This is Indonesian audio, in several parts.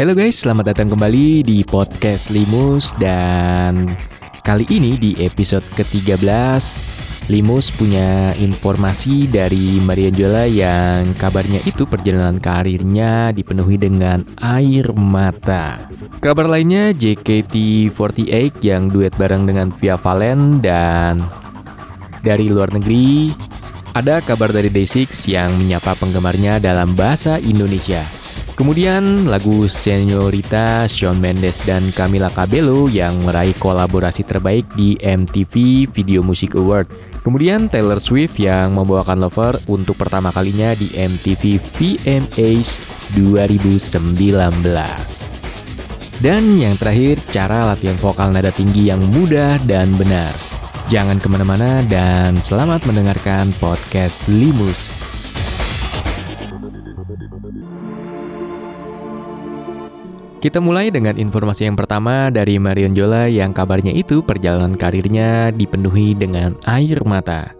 Halo guys, selamat datang kembali di podcast Limus dan kali ini di episode ke-13 Limus punya informasi dari Marian Jola yang kabarnya itu perjalanan karirnya dipenuhi dengan air mata. Kabar lainnya JKT48 yang duet bareng dengan Via Valen dan dari luar negeri ada kabar dari Day6 yang menyapa penggemarnya dalam bahasa Indonesia. Kemudian lagu Senorita Shawn Mendes dan Camila Cabello yang meraih kolaborasi terbaik di MTV Video Music Award. Kemudian Taylor Swift yang membawakan Lover untuk pertama kalinya di MTV VMAs 2019. Dan yang terakhir, cara latihan vokal nada tinggi yang mudah dan benar. Jangan ke mana-mana dan selamat mendengarkan podcast Limus. Kita mulai dengan informasi yang pertama dari Marion Jola yang kabarnya itu perjalanan karirnya dipenuhi dengan air mata.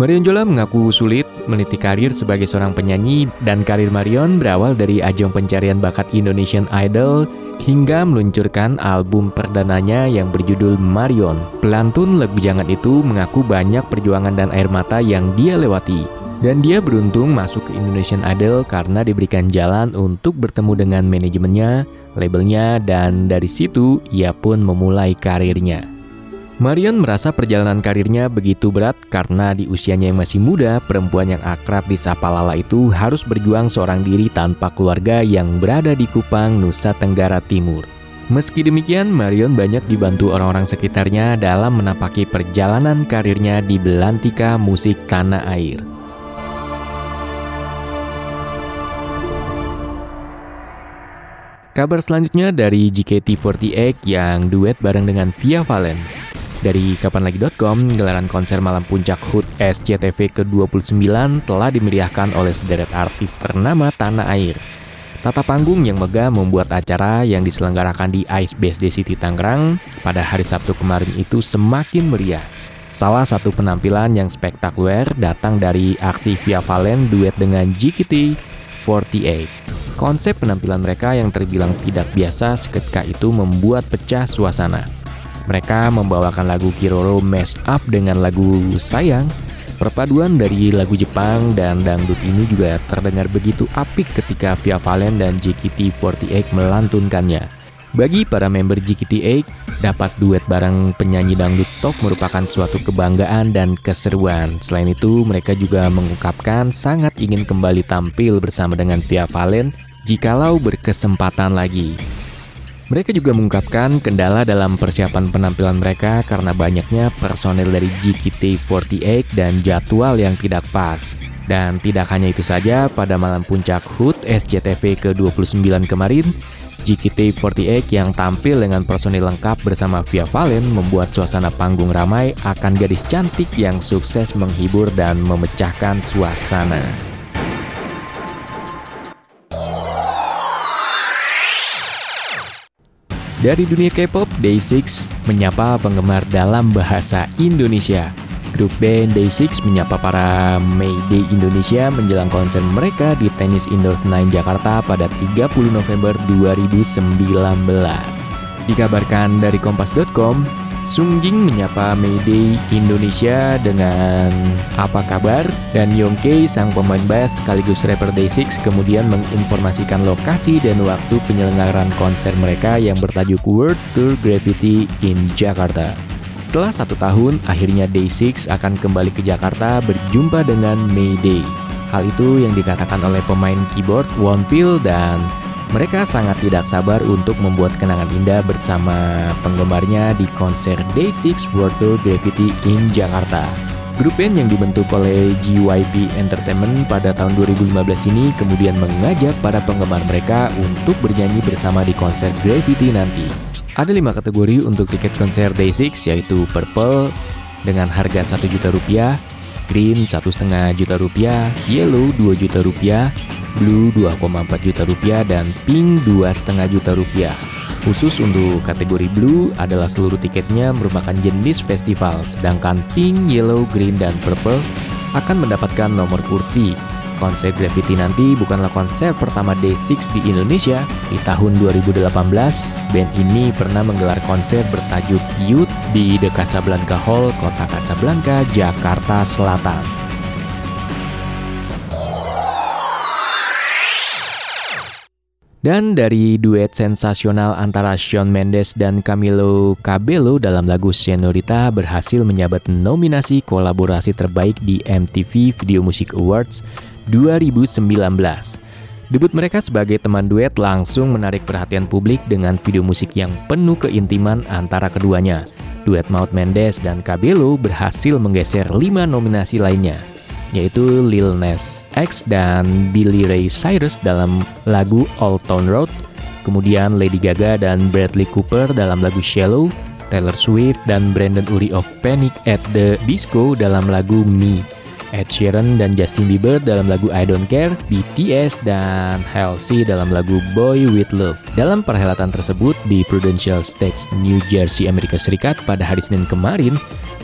Marion Jola mengaku sulit meniti karir sebagai seorang penyanyi dan karir Marion berawal dari ajang pencarian bakat Indonesian Idol hingga meluncurkan album perdananya yang berjudul Marion. Pelantun lagu jangan itu mengaku banyak perjuangan dan air mata yang dia lewati. Dan dia beruntung masuk ke Indonesian Idol karena diberikan jalan untuk bertemu dengan manajemennya, labelnya, dan dari situ ia pun memulai karirnya. Marion merasa perjalanan karirnya begitu berat karena di usianya yang masih muda, perempuan yang akrab di Sapa Lala itu harus berjuang seorang diri tanpa keluarga yang berada di Kupang, Nusa Tenggara Timur. Meski demikian, Marion banyak dibantu orang-orang sekitarnya dalam menapaki perjalanan karirnya di belantika musik tanah air. Kabar selanjutnya dari JKT48 yang duet bareng dengan Via Valen. Dari kapanlagi.com, gelaran konser malam puncak HUT SCTV ke-29 telah dimeriahkan oleh sederet artis ternama tanah air. Tata panggung yang megah membuat acara yang diselenggarakan di Ice BSD City Tangerang pada hari Sabtu kemarin itu semakin meriah. Salah satu penampilan yang spektakuler datang dari aksi Via Valen duet dengan JKT48. Konsep penampilan mereka yang terbilang tidak biasa seketika itu membuat pecah suasana. Mereka membawakan lagu Kiroro Mess Up dengan lagu Sayang. Perpaduan dari lagu Jepang dan dangdut ini juga terdengar begitu apik ketika Via Valen dan JKT48 melantunkannya. Bagi para member JKT8, dapat duet bareng penyanyi dangdut top merupakan suatu kebanggaan dan keseruan. Selain itu, mereka juga mengungkapkan sangat ingin kembali tampil bersama dengan Via Valen jikalau berkesempatan lagi. Mereka juga mengungkapkan kendala dalam persiapan penampilan mereka karena banyaknya personel dari JKT48 dan jadwal yang tidak pas. Dan tidak hanya itu saja, pada malam puncak HUT SCTV ke-29 kemarin, JKT48 yang tampil dengan personil lengkap bersama Via Valen membuat suasana panggung ramai akan gadis cantik yang sukses menghibur dan memecahkan suasana. Dari dunia K-pop, Day6 menyapa penggemar dalam bahasa Indonesia. Grup band Day6 menyapa para Mayday Indonesia menjelang konser mereka di Tenis Indoor Senayan Jakarta pada 30 November 2019. Dikabarkan dari kompas.com, Sungjing menyapa Mayday Indonesia dengan apa kabar dan Yongke sang pemain bass sekaligus rapper Day6 kemudian menginformasikan lokasi dan waktu penyelenggaraan konser mereka yang bertajuk World Tour Gravity in Jakarta. Setelah satu tahun, akhirnya Day6 akan kembali ke Jakarta berjumpa dengan Mayday. Hal itu yang dikatakan oleh pemain keyboard Wonpil dan mereka sangat tidak sabar untuk membuat kenangan indah bersama penggemarnya di konser Day6 World Tour Gravity in Jakarta. Grup band yang dibentuk oleh GYP Entertainment pada tahun 2015 ini kemudian mengajak para penggemar mereka untuk bernyanyi bersama di konser Gravity nanti. Ada lima kategori untuk tiket konser Day6 yaitu Purple dengan harga 1 juta rupiah, Green 1,5 juta rupiah, Yellow 2 juta rupiah, Blue 2,4 juta rupiah dan Pink 2,5 juta rupiah. Khusus untuk kategori Blue adalah seluruh tiketnya merupakan jenis festival, sedangkan Pink, Yellow, Green, dan Purple akan mendapatkan nomor kursi. Konser Gravity nanti bukanlah konser pertama Day6 di Indonesia. Di tahun 2018, band ini pernah menggelar konser bertajuk Youth di The Casablanca Hall, kota Casablanca, Jakarta Selatan. Dan dari duet sensasional antara Shawn Mendes dan Camilo Cabello dalam lagu Senorita berhasil menyabat nominasi kolaborasi terbaik di MTV Video Music Awards 2019. Debut mereka sebagai teman duet langsung menarik perhatian publik dengan video musik yang penuh keintiman antara keduanya. Duet Maud Mendes dan Cabello berhasil menggeser lima nominasi lainnya yaitu Lil Nas X dan Billy Ray Cyrus dalam lagu Old Town Road, kemudian Lady Gaga dan Bradley Cooper dalam lagu Shallow, Taylor Swift dan Brandon Urie of Panic at the Disco dalam lagu Me, Ed Sheeran dan Justin Bieber dalam lagu I Don't Care, BTS dan Halsey dalam lagu Boy With Love. Dalam perhelatan tersebut di Prudential Stage, New Jersey, Amerika Serikat pada hari Senin kemarin,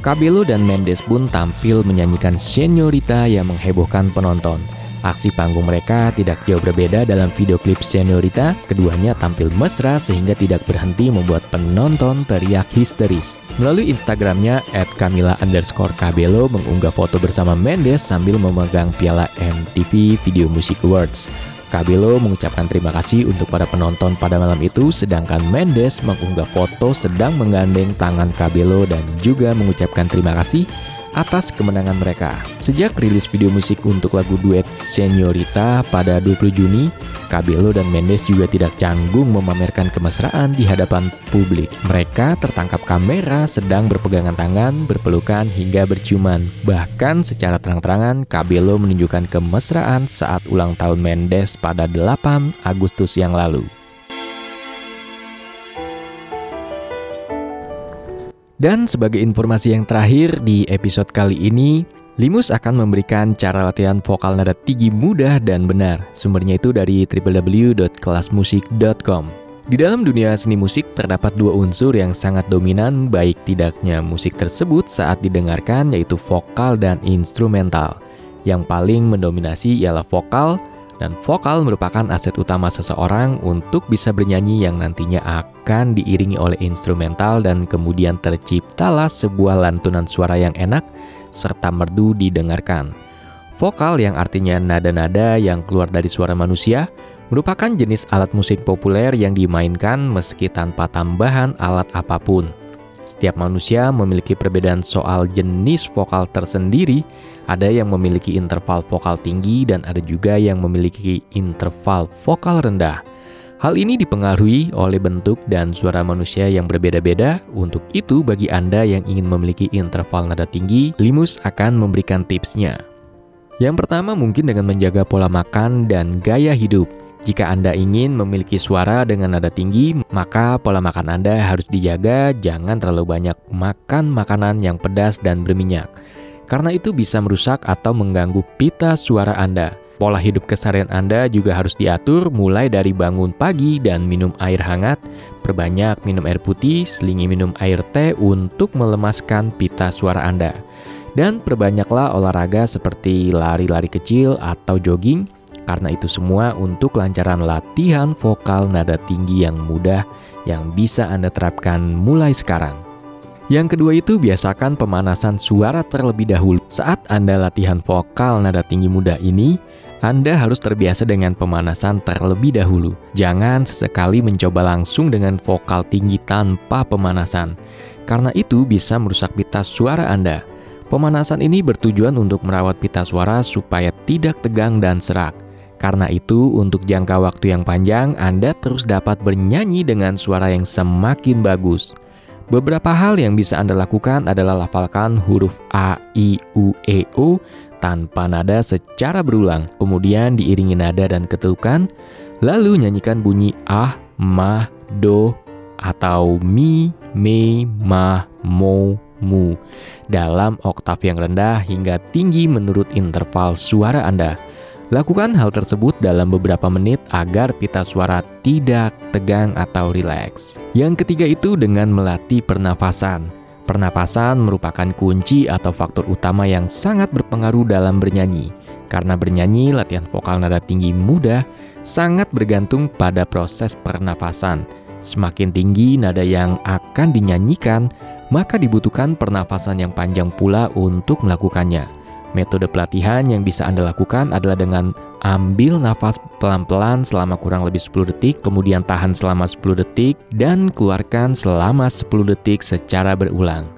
Cabello dan Mendes pun tampil menyanyikan Senorita yang menghebohkan penonton. Aksi panggung mereka tidak jauh berbeda dalam video klip Senorita, keduanya tampil mesra sehingga tidak berhenti membuat penonton teriak histeris. Melalui Instagramnya, at Camila underscore Cabello mengunggah foto bersama Mendes sambil memegang piala MTV Video Music Awards. Cabello mengucapkan terima kasih untuk para penonton pada malam itu, sedangkan Mendes mengunggah foto sedang menggandeng tangan Cabello dan juga mengucapkan terima kasih atas kemenangan mereka. Sejak rilis video musik untuk lagu duet Senorita pada 20 Juni, Cabello dan Mendes juga tidak canggung memamerkan kemesraan di hadapan publik. Mereka tertangkap kamera sedang berpegangan tangan, berpelukan hingga berciuman. Bahkan secara terang-terangan, Cabello menunjukkan kemesraan saat ulang tahun Mendes pada 8 Agustus yang lalu. Dan sebagai informasi yang terakhir di episode kali ini, Limus akan memberikan cara latihan vokal nada tinggi mudah dan benar. Sumbernya itu dari www.kelasmusik.com. Di dalam dunia seni musik terdapat dua unsur yang sangat dominan baik tidaknya musik tersebut saat didengarkan yaitu vokal dan instrumental. Yang paling mendominasi ialah vokal dan vokal merupakan aset utama seseorang untuk bisa bernyanyi yang nantinya akan diiringi oleh instrumental dan kemudian terciptalah sebuah lantunan suara yang enak serta merdu didengarkan. Vokal yang artinya nada-nada yang keluar dari suara manusia merupakan jenis alat musik populer yang dimainkan meski tanpa tambahan alat apa pun. Setiap manusia memiliki perbedaan soal jenis vokal tersendiri. Ada yang memiliki interval vokal tinggi dan ada juga yang memiliki interval vokal rendah. Hal ini dipengaruhi oleh bentuk dan suara manusia yang berbeda-beda. Untuk itu, bagi Anda yang ingin memiliki interval nada tinggi, Limus akan memberikan tipsnya. Yang pertama mungkin dengan menjaga pola makan dan gaya hidup. Jika Anda ingin memiliki suara dengan nada tinggi, maka pola makan Anda harus dijaga, jangan terlalu banyak makan makanan yang pedas dan berminyak. Karena itu bisa merusak atau mengganggu pita suara Anda. Pola hidup keseharian Anda juga harus diatur mulai dari bangun pagi dan minum air hangat, perbanyak minum air putih, selingi minum air teh untuk melemaskan pita suara Anda. Dan perbanyaklah olahraga seperti lari-lari kecil atau jogging, karena itu semua untuk kelancaran latihan vokal nada tinggi yang mudah yang bisa Anda terapkan mulai sekarang. Yang kedua itu biasakan pemanasan suara terlebih dahulu. Saat Anda latihan vokal nada tinggi mudah ini, Anda harus terbiasa dengan pemanasan terlebih dahulu. Jangan sesekali mencoba langsung dengan vokal tinggi tanpa pemanasan, karena itu bisa merusak pita suara Anda. Pemanasan ini bertujuan untuk merawat pita suara supaya tidak tegang dan serak. Karena itu, untuk jangka waktu yang panjang, Anda terus dapat bernyanyi dengan suara yang semakin bagus. Beberapa hal yang bisa Anda lakukan adalah lafalkan huruf A, I, U, E, O tanpa nada secara berulang, kemudian diiringi nada dan ketukan, lalu nyanyikan bunyi ah, mah, do, atau mi, me, ma, mo, mu dalam oktav yang rendah hingga tinggi menurut interval suara Anda. Lakukan hal tersebut dalam beberapa menit agar pita suara tidak tegang atau rileks. Yang ketiga itu dengan melatih pernafasan. Pernapasan merupakan kunci atau faktor utama yang sangat berpengaruh dalam bernyanyi. Karena bernyanyi, latihan vokal nada tinggi mudah sangat bergantung pada proses pernafasan. Semakin tinggi nada yang akan dinyanyikan, maka dibutuhkan pernafasan yang panjang pula untuk melakukannya. Metode pelatihan yang bisa Anda lakukan adalah dengan ambil nafas pelan-pelan selama kurang lebih 10 detik, kemudian tahan selama 10 detik, dan keluarkan selama 10 detik secara berulang.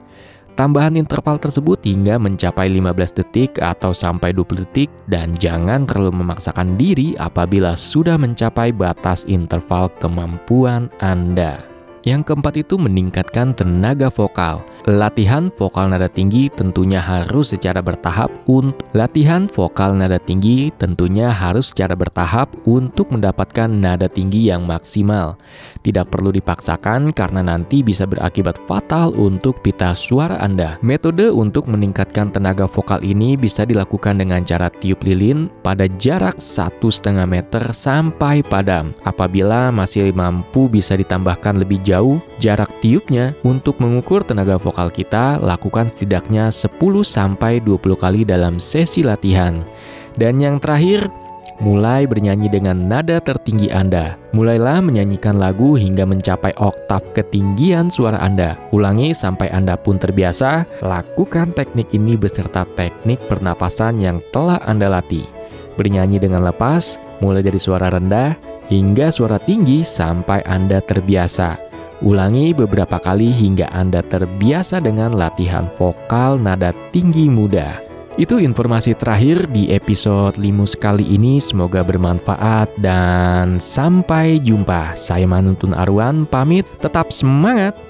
Tambahan interval tersebut hingga mencapai 15 detik atau sampai 20 detik dan jangan terlalu memaksakan diri apabila sudah mencapai batas interval kemampuan Anda. Yang keempat itu meningkatkan tenaga vokal. Latihan vokal nada tinggi tentunya harus secara bertahap untuk latihan vokal nada tinggi tentunya harus secara bertahap untuk mendapatkan nada tinggi yang maksimal. Tidak perlu dipaksakan karena nanti bisa berakibat fatal untuk pita suara Anda. Metode untuk meningkatkan tenaga vokal ini bisa dilakukan dengan cara tiup lilin pada jarak 1,5 meter sampai padam. Apabila masih mampu bisa ditambahkan lebih jauh jarak tiupnya untuk mengukur tenaga vokal kita, lakukan setidaknya 10 sampai 20 kali dalam sesi latihan. Dan yang terakhir, mulai bernyanyi dengan nada tertinggi Anda. Mulailah menyanyikan lagu hingga mencapai oktav ketinggian suara Anda. Ulangi sampai Anda pun terbiasa. Lakukan teknik ini beserta teknik pernapasan yang telah Anda latih. Bernyanyi dengan lepas, mulai dari suara rendah hingga suara tinggi sampai Anda terbiasa. Ulangi beberapa kali hingga Anda terbiasa dengan latihan vokal nada tinggi muda. Itu informasi terakhir di episode Limus kali ini. Semoga bermanfaat dan sampai jumpa. Saya Manuntun Arwan pamit, tetap semangat!